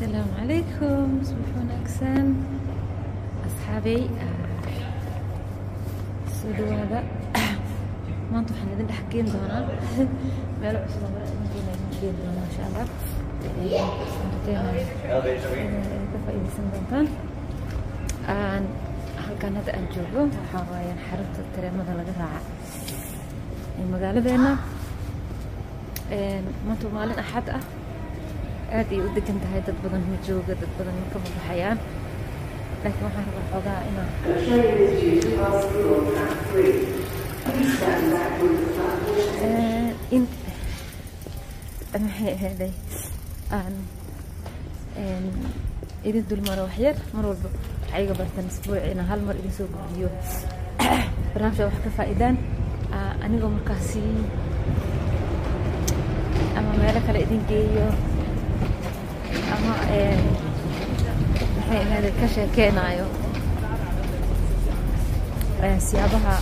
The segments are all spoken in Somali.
السلام عليكم صباح وناكسان أصحابي السودو هذا maanta waxaan idin dhex geen doonaa. Meelo cusub geen doonaa insha allah ka faa'iidaysan doontaan. Halkan hadda aan joogo waxaa waaye xarunta tareemada laga raaca. Ee magaaladeena maanta maalin axad ah aad ay u degan tahay dad badan ma jooga dad badan ma ka baxayaan laakiin waxaan rabaa xoogaa inaan in maxay ahayday aan idin dulmaro waxyar mar walba waxaa iga bartan isbuuci inaan hal mar idin soo gudbiyo. Barnaamijka wax ka faa'iidaan. Anigoo markaasi ama meelo kale idin geeyo ama maxay ahaaday ka sheekeenaayo siyaabaha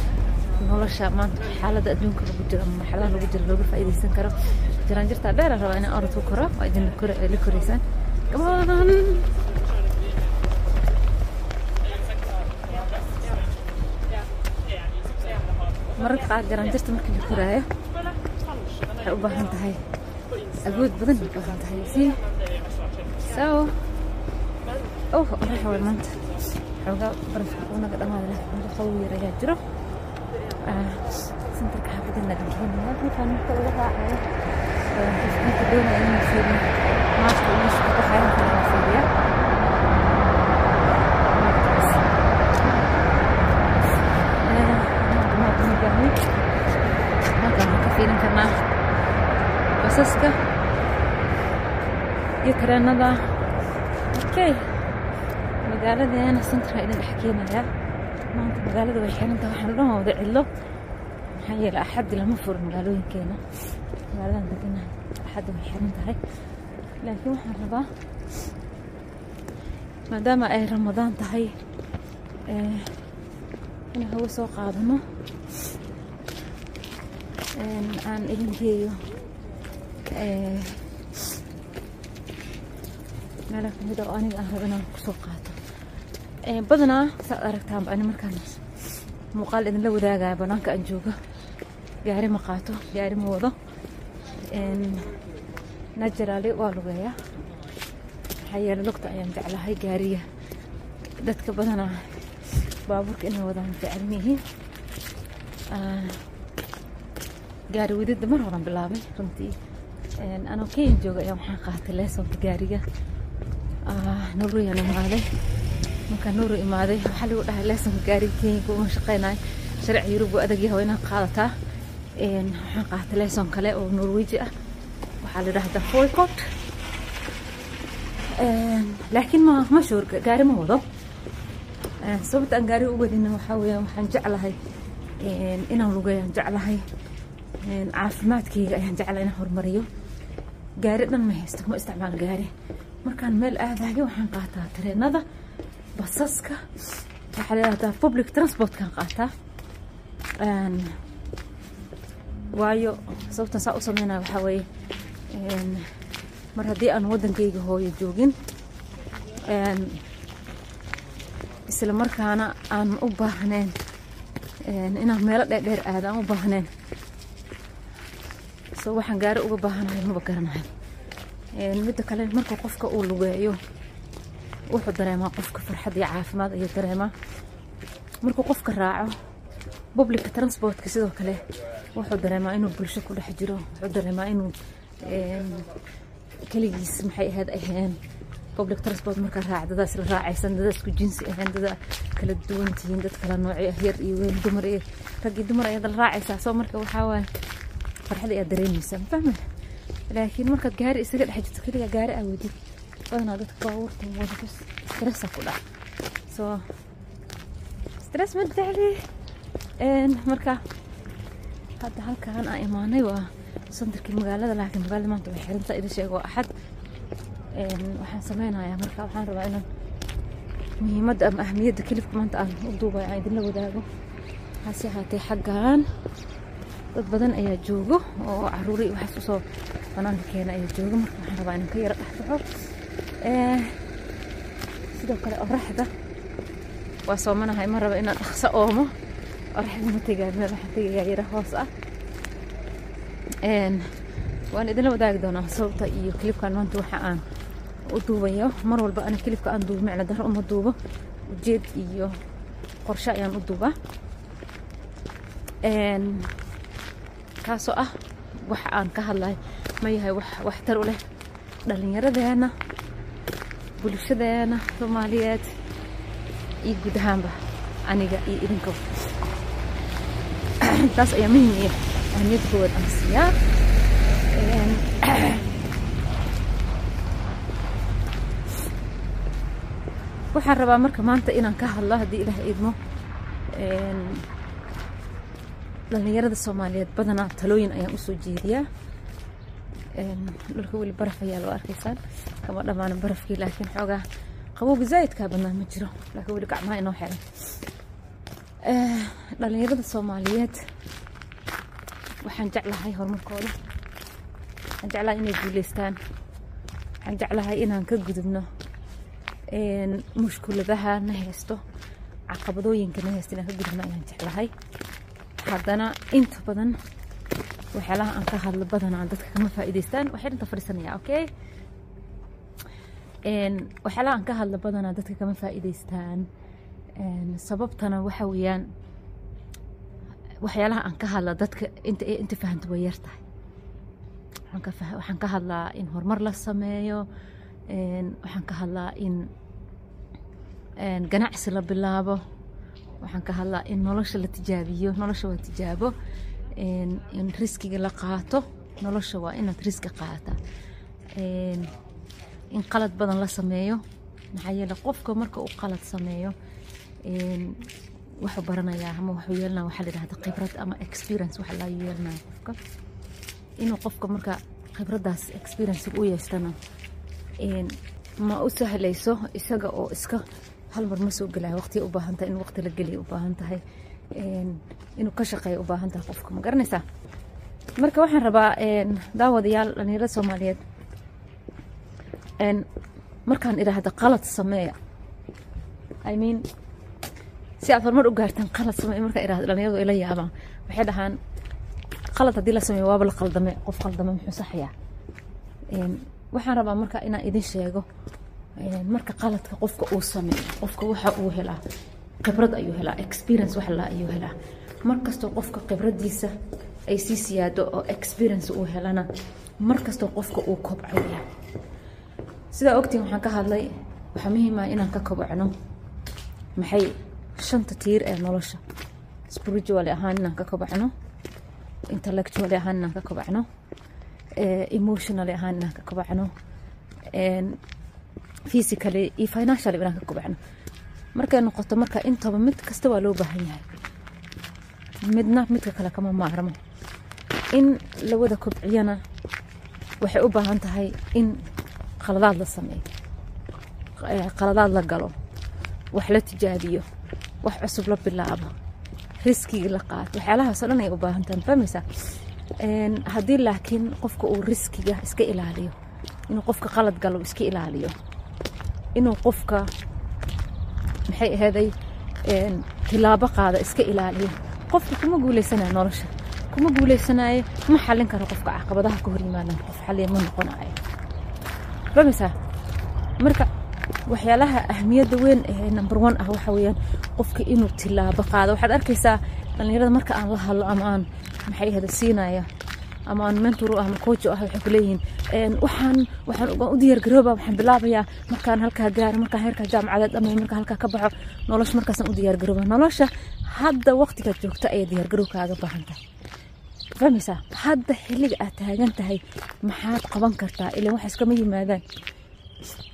nolosha maanta xaaladda adduunka lagu jiro ama marxaladaha lagu jiro looga faa'iidaysan karo jiraan jirtaa dheer aan rabaa inaan orod ku koro waa idin la koraysaan gabadan mararka qaar jaraan jirta la koraayo waxay u baahan tahay awood badan u baahan tahay. Si so oh orax way maanta xoogaa barafka unaga dhamaada laakiin muddo qabow yar ayaa jiro santarka xaafadina dhinkeenaya halkaan marka uga raacayo qofka doonaya inuu fiiriyo maaska meesha ka baxaya halkaan la fiiriya halkaan ka fiirin karnaa basaska iyo tareenada okay. Magaaladeena santarka idin dhex keenaya maanta magaalada way xiran tahay waxaan dhan wada cidlo maxaa yeelay axaddi lama furo magaalooyinkeena. Magaaladan degana axaddi way xiran tahay. Laakiin waxaan rabaa maadaama ay ramadaan tahay inaan hawo soo qaadano aan idin geeyo meelaha ka mid oo aniga aan rabo inaan ku soo qaato? Badanaa saad aragtaanba ani markaan muuqaal idinla wadaagaya banaanka aan joogo. Gaari ma qaato gaari ma wado. Najaraali waa lugeeya. Maxaa yeele lugta ayaan jeclahay gaariga. Dadka badanaa baabuurka inay wadaan yihiin gaari wadida mar horan bilaabay runtii. Anoo kenya jooga ayaa waxaan qaatay leesonka gaariga nuuruyaan imaaday markaan nuuru imaaday waxaa lagu dhahay leesonka gaariga kenya kuma shaqeynayo sharci yurub waa adag yahay inaad qaadataa waxaan qaatay leeson kale oo norweji ah. Waxaa la dhahdaa foycot laakiin ma ma gaari ma wado. Sababta aan gaari u wadina waxaa weeyaan waxaan jeclahay inaan lugeeyaan jeclahay. Caafimaadkayga ayaan jeclahay inaan horumariyo. Gaari dhan ma haysto kuma isticmaal gaari markaan meel aadayo waxaan qaataa tareenada basaska. Waxaa la yidhahdaa public transportkaan qaataa. Waayo sababtan saa u sameynaya waxaa weeye mar haddii aan waddankayga hooyo joogin isla markaana aan u baahnayn inaan meelo dheerdheer aado aan u baahnayn. So waxaan gaari uga baahanahay maba garanayo midda kale marka qofka uu lugeeyo wuxuu dareemaa qofka farxad iyo caafimaad ayuu dareemaa. Markuu qofka raaco publica transportka sidoo kale wuxuu dareemaa inuu bulsho ku dhex jiro wuxuu dareemaa inuu keligiis maxay ahayd aheen. Public transport markaa raac dadaas la raacaysan dada isku jinsi ahayn dada kala duwan tihiin dad kala nooci ah yar iyo weyn dumar iyo rag dumar ayaad la raacaysaa soo marka waxaa waaye farxad ayaad dareemaysaa mafahme laakiin markaad gaari isaga dhex jirto keliga gaari aa wadid badanaa dadka baabuurta wada bas ku dhac. Soo stress ma jecli. Marka hadda halkaan aan imaanay waa santarkii magaalada laakiin magaalada maanta way xirantaa idin sheego axad. Waxaan sameynayaa marka waxaan rabaa inaan muhiimadda ama ahmiyadda kelibka maanta aan u duubay aan idinla wadaago. Hase ahaatee xaggan dad badan ayaa joogo oo caruuri waxaas u soo banaanka keena ayaa jooga. Marka waxaan rabaa inaan ka yara dhexbaxo sidoo kale oraxda. Waa soomanahay ma raba inaan dhaqso oomo. Oraxda ma tegaan meel waxaan tegayaa yara hoos ah. Waan idinla wadaagi doonaa sababta iyo kilibkan maanta waxa aan u duubayo. Mar walba ana kilibka aan duubo micno daro uma duubo. Ujeed iyo qorshe ayaan u duubaa. Kaasoo ah waxa aan ka hadlay ma yahay wax waxtar u leh. Dhallinyaradeena bulshadeena soomaaliyeed iyo guud ahaanba aniga iyo idinka. Taas ayaa muhiim iyo ahmiyadda koowaad aan siiyaa waxaan rabaa marka maanta inaan ka hadlo haddii ilaah idmo dhallinyarada soomaaliyeed badanaa talooyin ayaan u soo jeediyaa dhulka weli baraf ayaa loo arkaysaan. Kama dhammaana barafkii laakiin xoogaa qabowga zaa'idkaa badnaa ma jiro. Laakiin weli gacmaha inoo xiran dhallinyarada soomaaliyeed waxaan jeclahay horumarkooda. Waxaan jeclahay inay guuleystaan. Waxaan jeclahay inaan ka gudubno mushkuladaha na haysto. Caqabadooyinka na haysto inaan ka gudubno ayaan jeclahay. Haddana inta badan waxyaalaha aan ka hadlo badanaa dadka kama faa'iidaystaan waxay dhinta fadhiisanaya okay waxyaalaha aan ka hadlo badanaa dadka kama faa'iidaystaan sababtana waxa weeyaan waxyaalaha aan ka hadla dadka inta inta fahanta way yar waxaan ka hadlaa in horumar la sameeyo waxaan ka hadlaa in ganacsi la bilaabo waxaan ka hadlaa in nolosha la tijaabiyo nolosha waa tijaabo in riskiga la qaato nolosha waa inaad riski qaata. In qalad badan la sameeyo maxaa yeele qofka marka uu qalad sameeyo wuxuu baranayaa ama wuxuu yeelanaya waxaa la yidhahda khibrad ama experience waxa laa yeelanaya qofka. Inuu qofka marka khibraddaas experience u yeeshtana ma u sahlayso isaga oo iska hal mar ma soo gelaya waqtiya u baahan tahay in waqti la geliya u baahan tahay inuu ka shaqeeya u baahan tahay qofka. Ma garanaysaa? Marka waxaan rabaa daawadayaal dhalinyarada soomaaliyeed. Markaan idhaahda qalad sameeya. I mean si aad horumar u gaartaan qalad sameeya markaan idhahda dhalinyaradu ila yaabaan waxay dhahaan qalad haddii la sameeyo waaba la qaldame qof qaldame muxuu saxayaa? Waxaan rabaa marka inaan idin sheego marka qaladka qofka uu sameeyo qofka waxa uu helaa khibrad ayuu helaa experience wax ayuu helaa. Markastoo qofka khibraddiisa ay sii siyaado oo experience uu helana markastoo qofka uu kobcaya sidaa ogtiin waxaan ka hadlay waxaa muhiima inaan ka kobcno maxay shanta tiir ee nolosha? Spiritually ahaan inaan ka kobcno intellectually ahaan inaan ka kobcno emotionally ahaan inaan ka kobcno physically iyo financially inaan ka kobcno markay noqoto marka intaba mid kasta waa loo baahan yahay. Midna midka kale kama maarmo. In la kobciyana waxay u baahan tahay in qaladaad la sameeyo qaladaad la galo wax la tijaabiyo wax cusub la bilaabo riskigi la qaato. Waxyaalahaasoo dhan ay u baahan tahay. Fahmaysaa haddii laakiin qofka uu riskiga iska ilaaliyo inuu qofka qalad galo iska ilaaliyo inuu qofka maxay aheeday tilaabo qaada iska ilaaliyo qofka kuma guuleysanayo nolosha. Kuma guuleysanayo ma xallin karo qofka caqabadaha ka hor yimaadaan qof xalliya ma noqonayo fahmaysaa marka waxyaalaha ahmiyadda weyn ee number one ah waxa weeyaan qofka inuu tilaabo qaado. Waxaad arkaysaa dhallinyarada marka aan la hadlo ama aan maxay ahada siinaya ama mentor ah ama coach ah waxay ku leeyihiin waxaan waxaan u diyaargarooba waxaan bilaabayaa markaan halkaa gaaro markaan heerkaa jaamacadeed ama markaan halkaa ka baxo nolosha markaasaan u diyaargarooba nolosha hadda waqtigaad joogta ayay diyaargaroob kaaga baahan tahay. Fahmaysaa? Hadda xilliga aad taagan tahay maxaad qaban kartaa? Ilan wax iskama yimaadaan.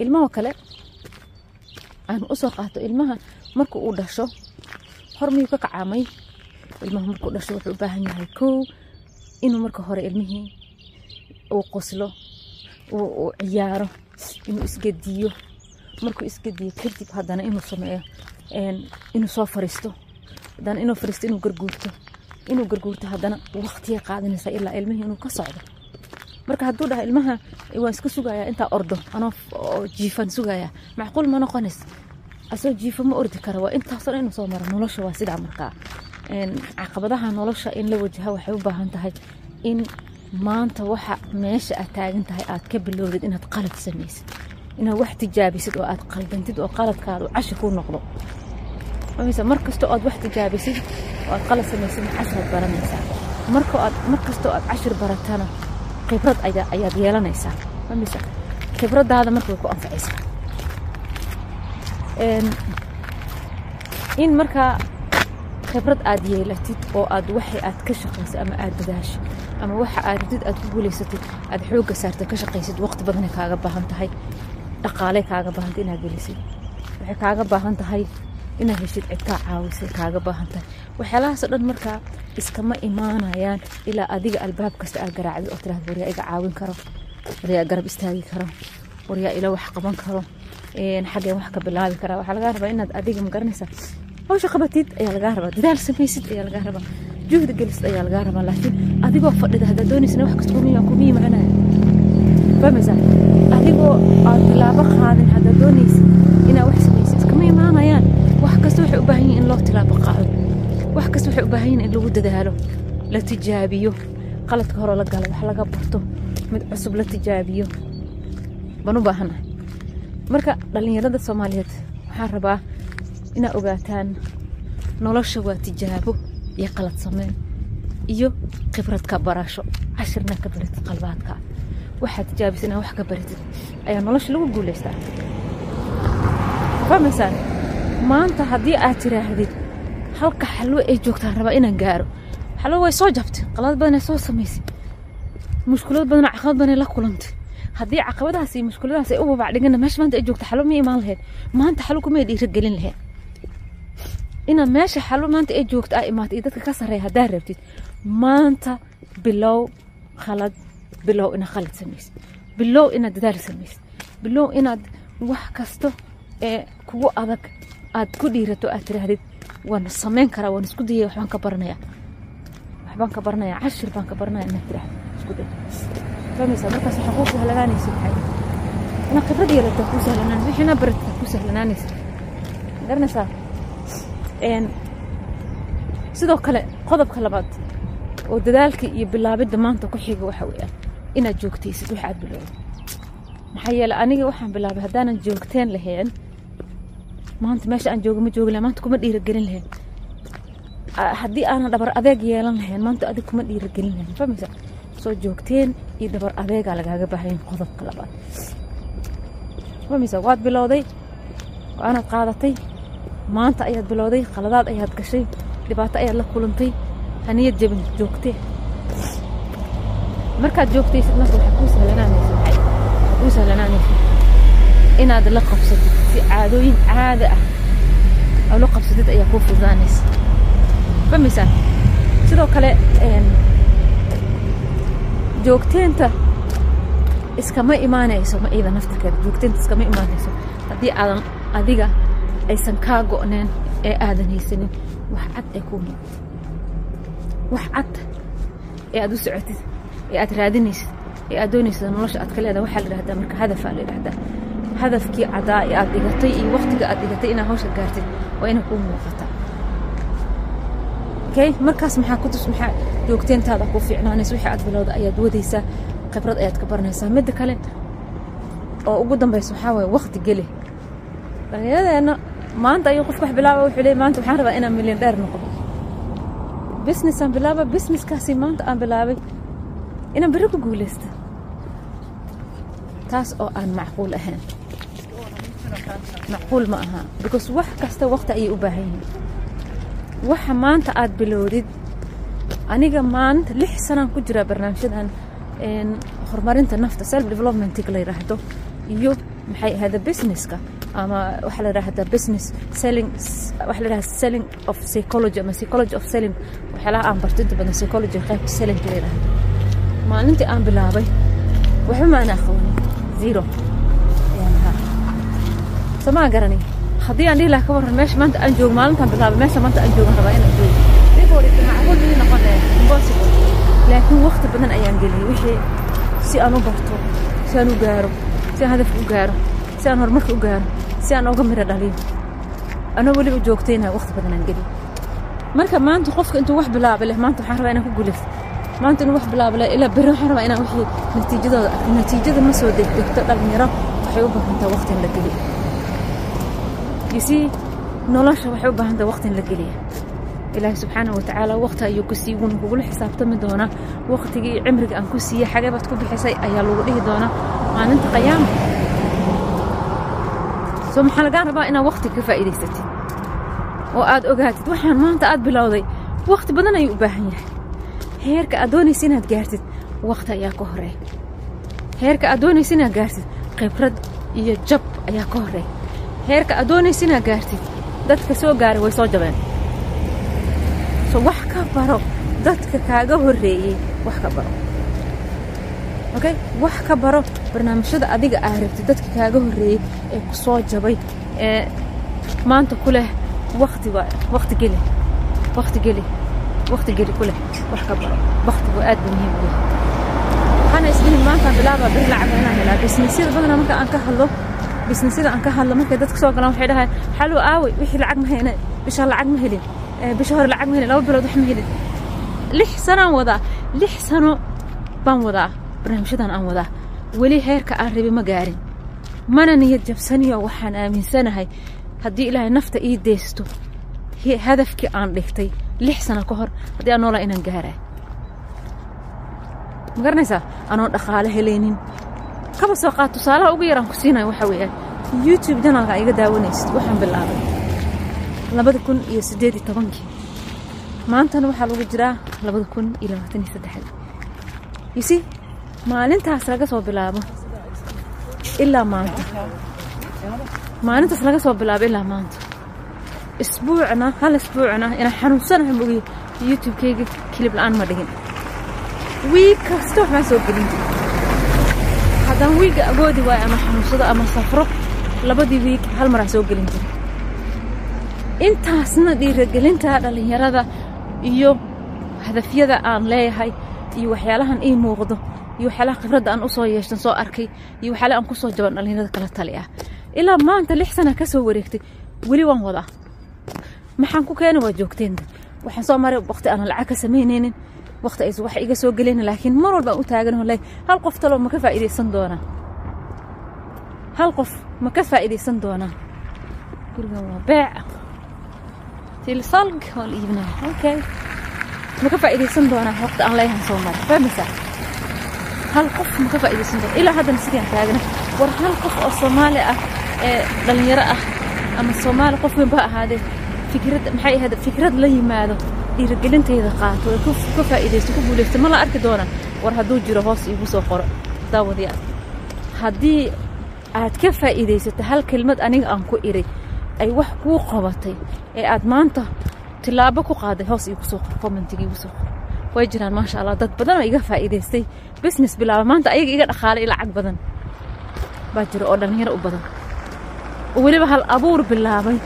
Ilmahoo kale aan u soo qaato ilmaha marka uu dhasho hor miyuu ka kacaamay ilmaha markuu dhasho wuxuu u baahan yahay kow inuu marka hore ilmihii uu qoslo uu ciyaaro inuu isgediyo markuu isgediyo kadib haddana inuu sameeyo inuu soo fariisto. Haddana inuu fariisto inuu garguurto. Inuu garguurto haddana waqtiya qaadanaysa ilaa ilmihii inuu ka socdo. Marka hadduu dhaha ilmaha waan iska sugayaa intaa ordo anoo jiifan sugayaa. Macquul ma noqonays. Asoo jiifa ma ordi kara waa intaasoo inuu soo maro. Nolosha waa sidaa markaa caqabadaha nolosha in la wajaha waxay u baahan tahay in maanta waxa meesha aad taagan tahay aad ka bilowdid inaad qalad samaysid. Inaad wax tijaabisid oo aad qaldantid oo qaladkaadu cashi kuu noqdo. Mar kastoo aad wax tijaabisid oo aad qalad samaysid cashiraad baranaysaa? Mar kastoo aad cashir baratana khibrad ayaad yeelanaysaa. Mise khibradaada marka way ku anfacaysaa. In markaa khibrad aad yeelatid oo aad waxay aad ka shaqaysid ama aad dadaashid ama waxa aad rabtid aad ku guulaysatid aad xoogga saartay ka shaqaysid waqti badanay kaaga baahan tahay dhaqaaley kaaga baahantay inaad gelisid waxay kaaga baahan tahay inaad heshid cid kaa caawisay kaaga baahan tahay. Waxyaalahaasoo dhan markaa iskama imaanayaan ilaa adiga albaab kasta aad garaacdid oo tiraahda waryaa iga caawin karo waryaa garab istaagi karo waryaa ila wax qaban karo xaggeen wax ka bilaabi karaa waxaa lagaa rabaa inaad adiga ma garanaysaa hawsha qabatid ayaa lagaa rabaa dadaal samaysid ayaa lagaa rabaa juhdi gelisid ayaa lagaa rabaa laakiin adigoo fadhida haddaad doonaysa wax kasta kuma imaanaya fahmaysaa adigoo aad tilaabo qaadin haddaad doonaysid inaad wax samaysid iskama imaanayaan wax kasta waxay u baahan yihiin in loo tilaabo qaado. Wax kasta waxay u baahan yihiin in lagu dadaalo la tijaabiyo qaladka hore la gala wax laga barto mid cusub la tijaabiyo. Baan u baahanahay. Marka dhallinyarada soomaaliyeed waxaan rabaa inaad ogaataan nolosha waa tijaabo iyo qalad sameyn iyo khibrad ka barasho cashirna ka baritid qalbaadka. Waxaad tijaabisa inaad wax ka baritid ayaa nolosha lagu guulaystaa fahmaysaan maanta haddii aad tiraahdid halka xalwo ay joogtaan rabaa inaan gaaro. Xalwo way soo jabtay qalad badanay soo samaysay. Mushkulad badan caqabad badanay la kulantay. Haddii caqabadahaas iyo mushkuladahaas ay u babac dhigana meesha maanta ay joogto xalwo ma imaan lahayd maanta xalwo kumay dhiiragelin lahayd inaad meesha xalwo maanta ay joogto aa imaata iyo dadka ka sarreeya haddaad rabtid maanta bilow khalad bilow inaad khalad samaysid bilow inaad dadaal samaysid bilow inaad wax kasto ee kugu adag aad ku dhiirato aad tiraahdid waan samayn karaa waan isku dayay waxbaan ka baranayaa. Waxbaan ka baranayaa cashir baan ka baranaya inaad tiraahdo isku day. Fahmaysaa markaas waxaa kuu sahlanaanaysa maxay? Inaad khibrad yeelataa kuu sahlanaan wixina barataa kuu sahlanaanaysa garanaysaa sidoo kale qodobka labaad oo dadaalka iyo bilaabidda maanta ku xiga waxa weeyaan inaad joogtaysid waxa aad bilowday maxaa yeelay aniga waxaan bilaabay haddaanan joogteen lahayn maanta meesha aan jooga ma joogi lahayn maanta kuma dhiiragelin lahayn. Haddii aanan dhabar adeeg yeelan lahayn maanta adig kuma dhiiragelin lahayn fahmaysa soo joogteen iyo dhabar adeegaa lagaaga baahayn qodobka labaad. Fahmaysa waad bilowday go'aanaad qaadatay maanta ayaad bilowday qaladaad ayaad gashay dhibaato ayaad la kulantay haniyad jabin joogtee markaad joogtaysid marka waxaa kuu sahlanaanaysa waxaa kuu sahlanaanaysa inaad la qabsatid si caadooyin caada ah. Oo la qabsatid ayaa kuu fududaanaysa. Fahmaysaa? Sidoo kale joogteenta iskama imaanayso ma iida naftirkeeda joogteenta iskama imaanayso. Haddii aadan adiga aysan kaa go'neen ee aadan haysanin. Wax cad ee kuu muuqdo wax cad ee aad u socotid ee aad raadinaysid ee aad doonaysid nolosha aad ka leedahay waxaa la yidhahdaa marka hadafaa la yidhahdaa. Hadafkii caddaa ee aad dhigatay iyo waqtiga aad dhigatay inaad hawsha gaartid waa inay kuu muuqataa okay? Markaas maxaa ku tus maxaa joogteentaada ku fiicnaanaysa? Wixii aad bilowda ayaad wadaysaa khibrad ayaad ka baranaysaa. Midda kale oo ugu dambaysa waxaa waaye waqti geli. Dhallinyaradeenna maanta ayuu qofka wax bilaaba wuxuu leeyahy maanta waxaan rabaa inaan milyan dheer noqdo. Business aan bilaaba businesskaasi maanta aan bilaabay inaan berri ku guulaysta taas oo aan macquul ahayn macquul ma aha because wax kasta waqti ayay u baahan yihiin. Waxa maanta aad bilowdid aniga maanta lix sanaan ku jiraa barnaamijyadan horumarinta nafta self developmentig la yidhaahdo iyo maxay ahayda businesska ama waxaa la yidhaahdaa business selling waxa la yidhahdaa selling of psychology ama psychology of selling. Waxyaalaha aan barto inta badan psychology qaybta selling la yidhaahdo maalintii aan bilaabay waxba ma ana aqoonin zero ayaan ahaa somaa garanay haddii aan dhihi lahaa ka warran meesha maanta aan joogo maalintaan bilaabay meesha maanta aan joogan rabaa inaan joogo. Digoo dhigta macquul mii noqonaya impossible. Laakiin waqti badan ayaan geliyey wixii si aan u barto si aan u gaaro si aan hadafka u gaaro si aan horumarka u gaaro si aan uga miro dhaliyo anoo weliba joogtayna waqti badan aan geliyo marka maanta qofka intuu wax bilaaba leh maanta waxaan rabaa inaan ku guulaysto maanta inuu wax bilaaba leh ilaa berri waxaan rabaa inaan wixii natiijadooda arko natiijada ma soo degdegto dhalinyaro waxay u baahantaa waqti in la geliyo. Yusii nolosha waxay u baahantaa waqti in la geliya ilaahay subxaanahu watacaala waqti ayuu ku sii wuuna kugula xisaabtami doonaa. Waqtigii cimriga aan ku siiyey xagee baad ku bixisay ayaa lagu dhihi doonaa. Maalinta qiyaama soo maxaa lagaa rabaa inaad waqti ka faa'iidaysatid? oo aad ogaatid. Waxaan maanta aad bilowday. Waqti badan ayuu u baahan yahay. Heerka aad doonaysa inaad gaartid waqti ayaa ka horreeya heerka aad doonaysa inaad gaartid khibrad iyo jab ayaa ka horreeya heerka aad doonaysa inaad gaartid dadka soo gaaray way soo jabeen. So wax ka baro dadka kaaga horreeyey wax ka baro. Okay? Wax ka baro barnaamijyada adiga aa rabtid dadka kaaga horreeyey ee ku soo jabay ee maanta ku leh waqti waa waqti geli waqti geli waqti geli ku leh wax ka baro waqtigu aad buu muhiim u yahay. Waxaana isdhihin maantaan bilaaba bir lacag inaan helaa. Bisnisyada badanaa marka aan ka hadlo bisnisyada aan ka hadlo markay dadka soo galaan waxay dhahaan xaluu aaway wixii lacag ma hayna bishaa lacag ma helin bisha hore lacag ma helin laba bilood wax ma helin. Lix sanaan wadaa lix sano baan wadaa barnaamijyadan aan wadaa weli heerka aan rabi ma gaarin. Mana niyad jabsaniyo waxaan aaminsanahay haddii ilaahay nafta ii deysto hadafkii aan dhigtay lix sano ka hor haddii aan noolaa inaan gaaraay. Ma garanaysaa anoon dhaqaale helaynin? Kaba soo qaad tusaalaha ugu yaraan ku siinayo waxaa weeyaan. Youtube janalka iga daawanaysid waxaan bilaabay. Labada kun iyo siddeed iyo tobankii. Maantana waxaa lagu jiraa labada kun iyo labaatan iyo saddexda yisi maalintaas laga soo bilaabo. Ilaa maanta. Maalintaas laga soo bilaabo ilaa maanta. Isbuucna hal isbuucna inaan xanuunsanahay mogiyo youtube-kayga kilib la'aan ma dhigin. Wiig kasta waxbaan soo gelin. Haddaan wiigga agoodi waayo ama xanuunsado ama safro labadii wiig hal maraan soo gelin jira intaasna dhiiragelinta dhallinyarada iyo hadafyada aan leeyahay iyo waxyaalahan ii muuqdo iyo waxyaalaha khibradda aan u soo yeeshtan soo arkay. Iyo waxyaalaha aan ku soo jaban dhallinyarada kala tali ah. Ilaa maanta lix sana ka wareegtay weli waan wadaa. Maxaan ku keena waa joogteenta waxaan soo maray waqti aanan lacag ka samaynaynin waqti aysan wax iga soo gelaynin laakiin mar walbaan u taagan leeyahay hal qof talo ma ka faa'iidaysan doonaa? Hal qof ma ka faa'iidaysan doonaa? Gurigan waa beec. Tilsalg waa la iibinaya okay. Ma ka faa'iidaysan doonaa? Waqti aan leeyahan soo maray. Fahmaysaa hal qof ma ka faa'iidaysan doonaa ilaa haddana sidaan taagna war hal qof oo soomaali ah ee dhalinyaro ah ama soomaali qof weyn ba ahaadee fikrad maxay ahayd fikrad la yimaado dhiirigelintayda qaato ee ka faa'iidaysto ku guulaysto ma la arki doona war hadduu jiro hoos iigu soo qoro. Daawadayaal haddii aad ka faa'iidaysato hal kelmad aniga aan ku iri ay wax kuu qabatay ee aad maanta tilaabo ku qaaday hoos iigu soo qor commentiga soo qor way jiraan maasha allah. Dad badan oo iga faa'iidaystay business bilaaba maanta ayaga iga dhaqaalay lacag badan baa jira oo dhallinyaro u badan. Oo weliba hal abuur bilaabay.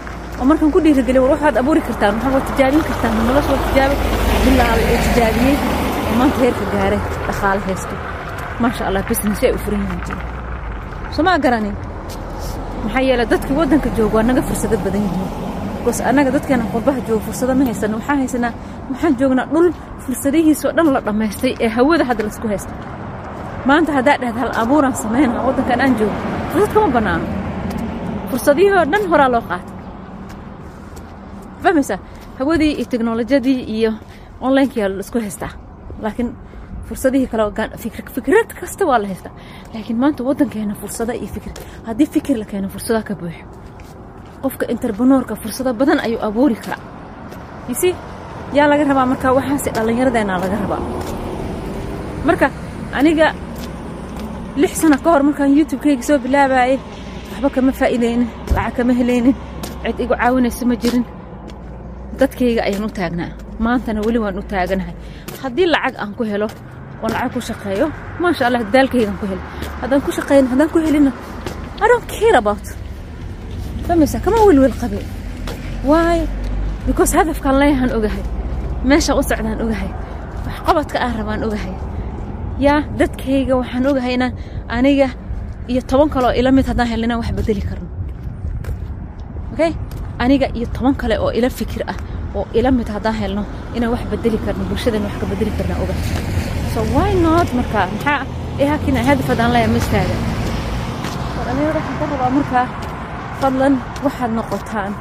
Oo markaan ku dhiirigeliy war waxaad abuuri kartaan waxaa waa tijaabin kartaan nolosha waa tijaabo bilaabay oo tijaabiyey oo maanta heerka gaaray dhaqaale haysto. Maasha allah business ay u furan yihiin jira soo maa garanin maxaa yeelay dadkii waddanka jooga waa naga fursado badan yihiin bikoos annaga dadkeena qurbaha jooga fursado ma haysano waxaan haysanaa waxaan joognaa dhul fursadihiisoo dhan la dhammaystay ee hawada hadda la isku haysto. Maanta haddaa dhahda hal abuuraan samaynaa waddankan aan joogo fursad kama bannaano. Fursadihii oo dhan horaa loo qaatay. Fahmaysaa hawadii iyo teknolojiyadii iyo onlinekii la isku haystaa. Laakiin fursadihii kale fikrad kasta waa la haystaa. Laakiin maanta waddankeena fursada iyo fikir haddii fikir la keeno fursadaa ka buuxo qofka interbanuurka fursado badan ayuu abuuri karaa. Yisi yaa laga rabaa marka waxaase dhallinyaradeenaa laga rabaa. Marka aniga lix sano ka hor markaan youtube-kayga soo bilaabayay waxba kama faa'iidaynin lacag kama helaynin cid igu caawinayso ma jirin. Dadkayga ayaan u taagnaa maantana weli waan u taaganahay. Haddii lacag aan ku helo oo lacag ku shaqeeyo maasha allah dadaalkaygaan ku helo haddaan ku shaqeyn haddaan ku helina i don't care about fahmaysaa kama welwel qabin waayo because hadafkaan leeyahaan ogahay meeshaan u socdaan ogahay waxqabadka aan rabaan ogahay yaa dadkayga waxaan ogahay inaan aniga iyo toban kale oo ila mid haddaan helno inaan wax bedeli karno okay aniga iyo toban kale oo ila fikir ah oo ila mid haddaan helno inaan wax bedeli karno bulshadan wax ka bedeli karnaa ogahay so why not marka maxaa ihakina hadaf haddaan leeyahay ma istaaga dhalinyarada waxaan ka rabaa markaa fadlan waxaad noqotaan.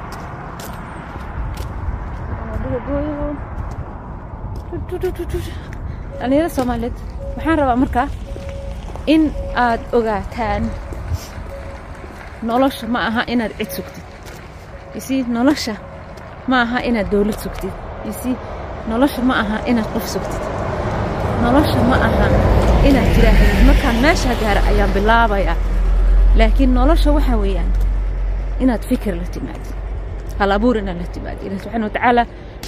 Dhalinyarada soomaaliyeed waxaan rabaa markaa in aad ogaataan nolosha ma aha inaad cid sugtid. Isi nolosha ma aha inaad dowlad sugtid. Isi nolosha ma aha inaad qof sugtid. Nolosha ma aha inaad tiraahid markaan meesha gaara ayaan bilaabayaa. Laakiin nolosha waxaa weeyaan inaad fikir la timaadid hal abuur inaad la timaadid ilahi subxaana watacaala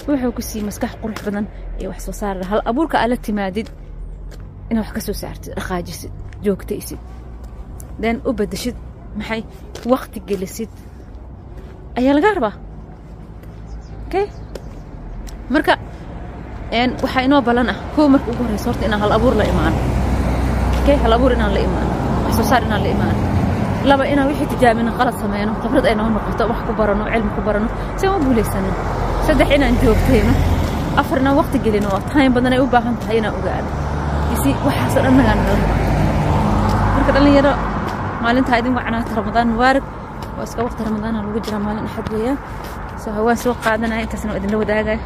wuxuu ku siiyey maskax qurux badan ee wax soo saar. Hal abuurka aad la timaadid inaad wax ka soo saartid dhaqaajisid joogtaysid then u bedeshid maxay wakti gelisid ayaa laga rabaa. Okay? Marka waxaa inoo ballan ah kow marka ugu horreysa horta inaan hal abuur la imaano okay? Hal abuur inaan la imaano wax soo saar inaan la imaano laba inaan wixii tijaabino qalad sameyno khibrad ay noo noqoto wax ku barano cilmi ku barano si aan u guulaysano saddex inaan joogtayno afar inaan waqti gelino oo time badan ay u baahan tahay inaan ogaano isi waxaasoo dhan nagaan nala rabaa. Marka dhallinyaro maalintaa idin wacnaata ramadaan mubaarak waa iska waqti ramadaana lagu jiraa maalin axad weeyaan. Soo hawaan soo qaadanaya intaasna waa idinla wadaagaya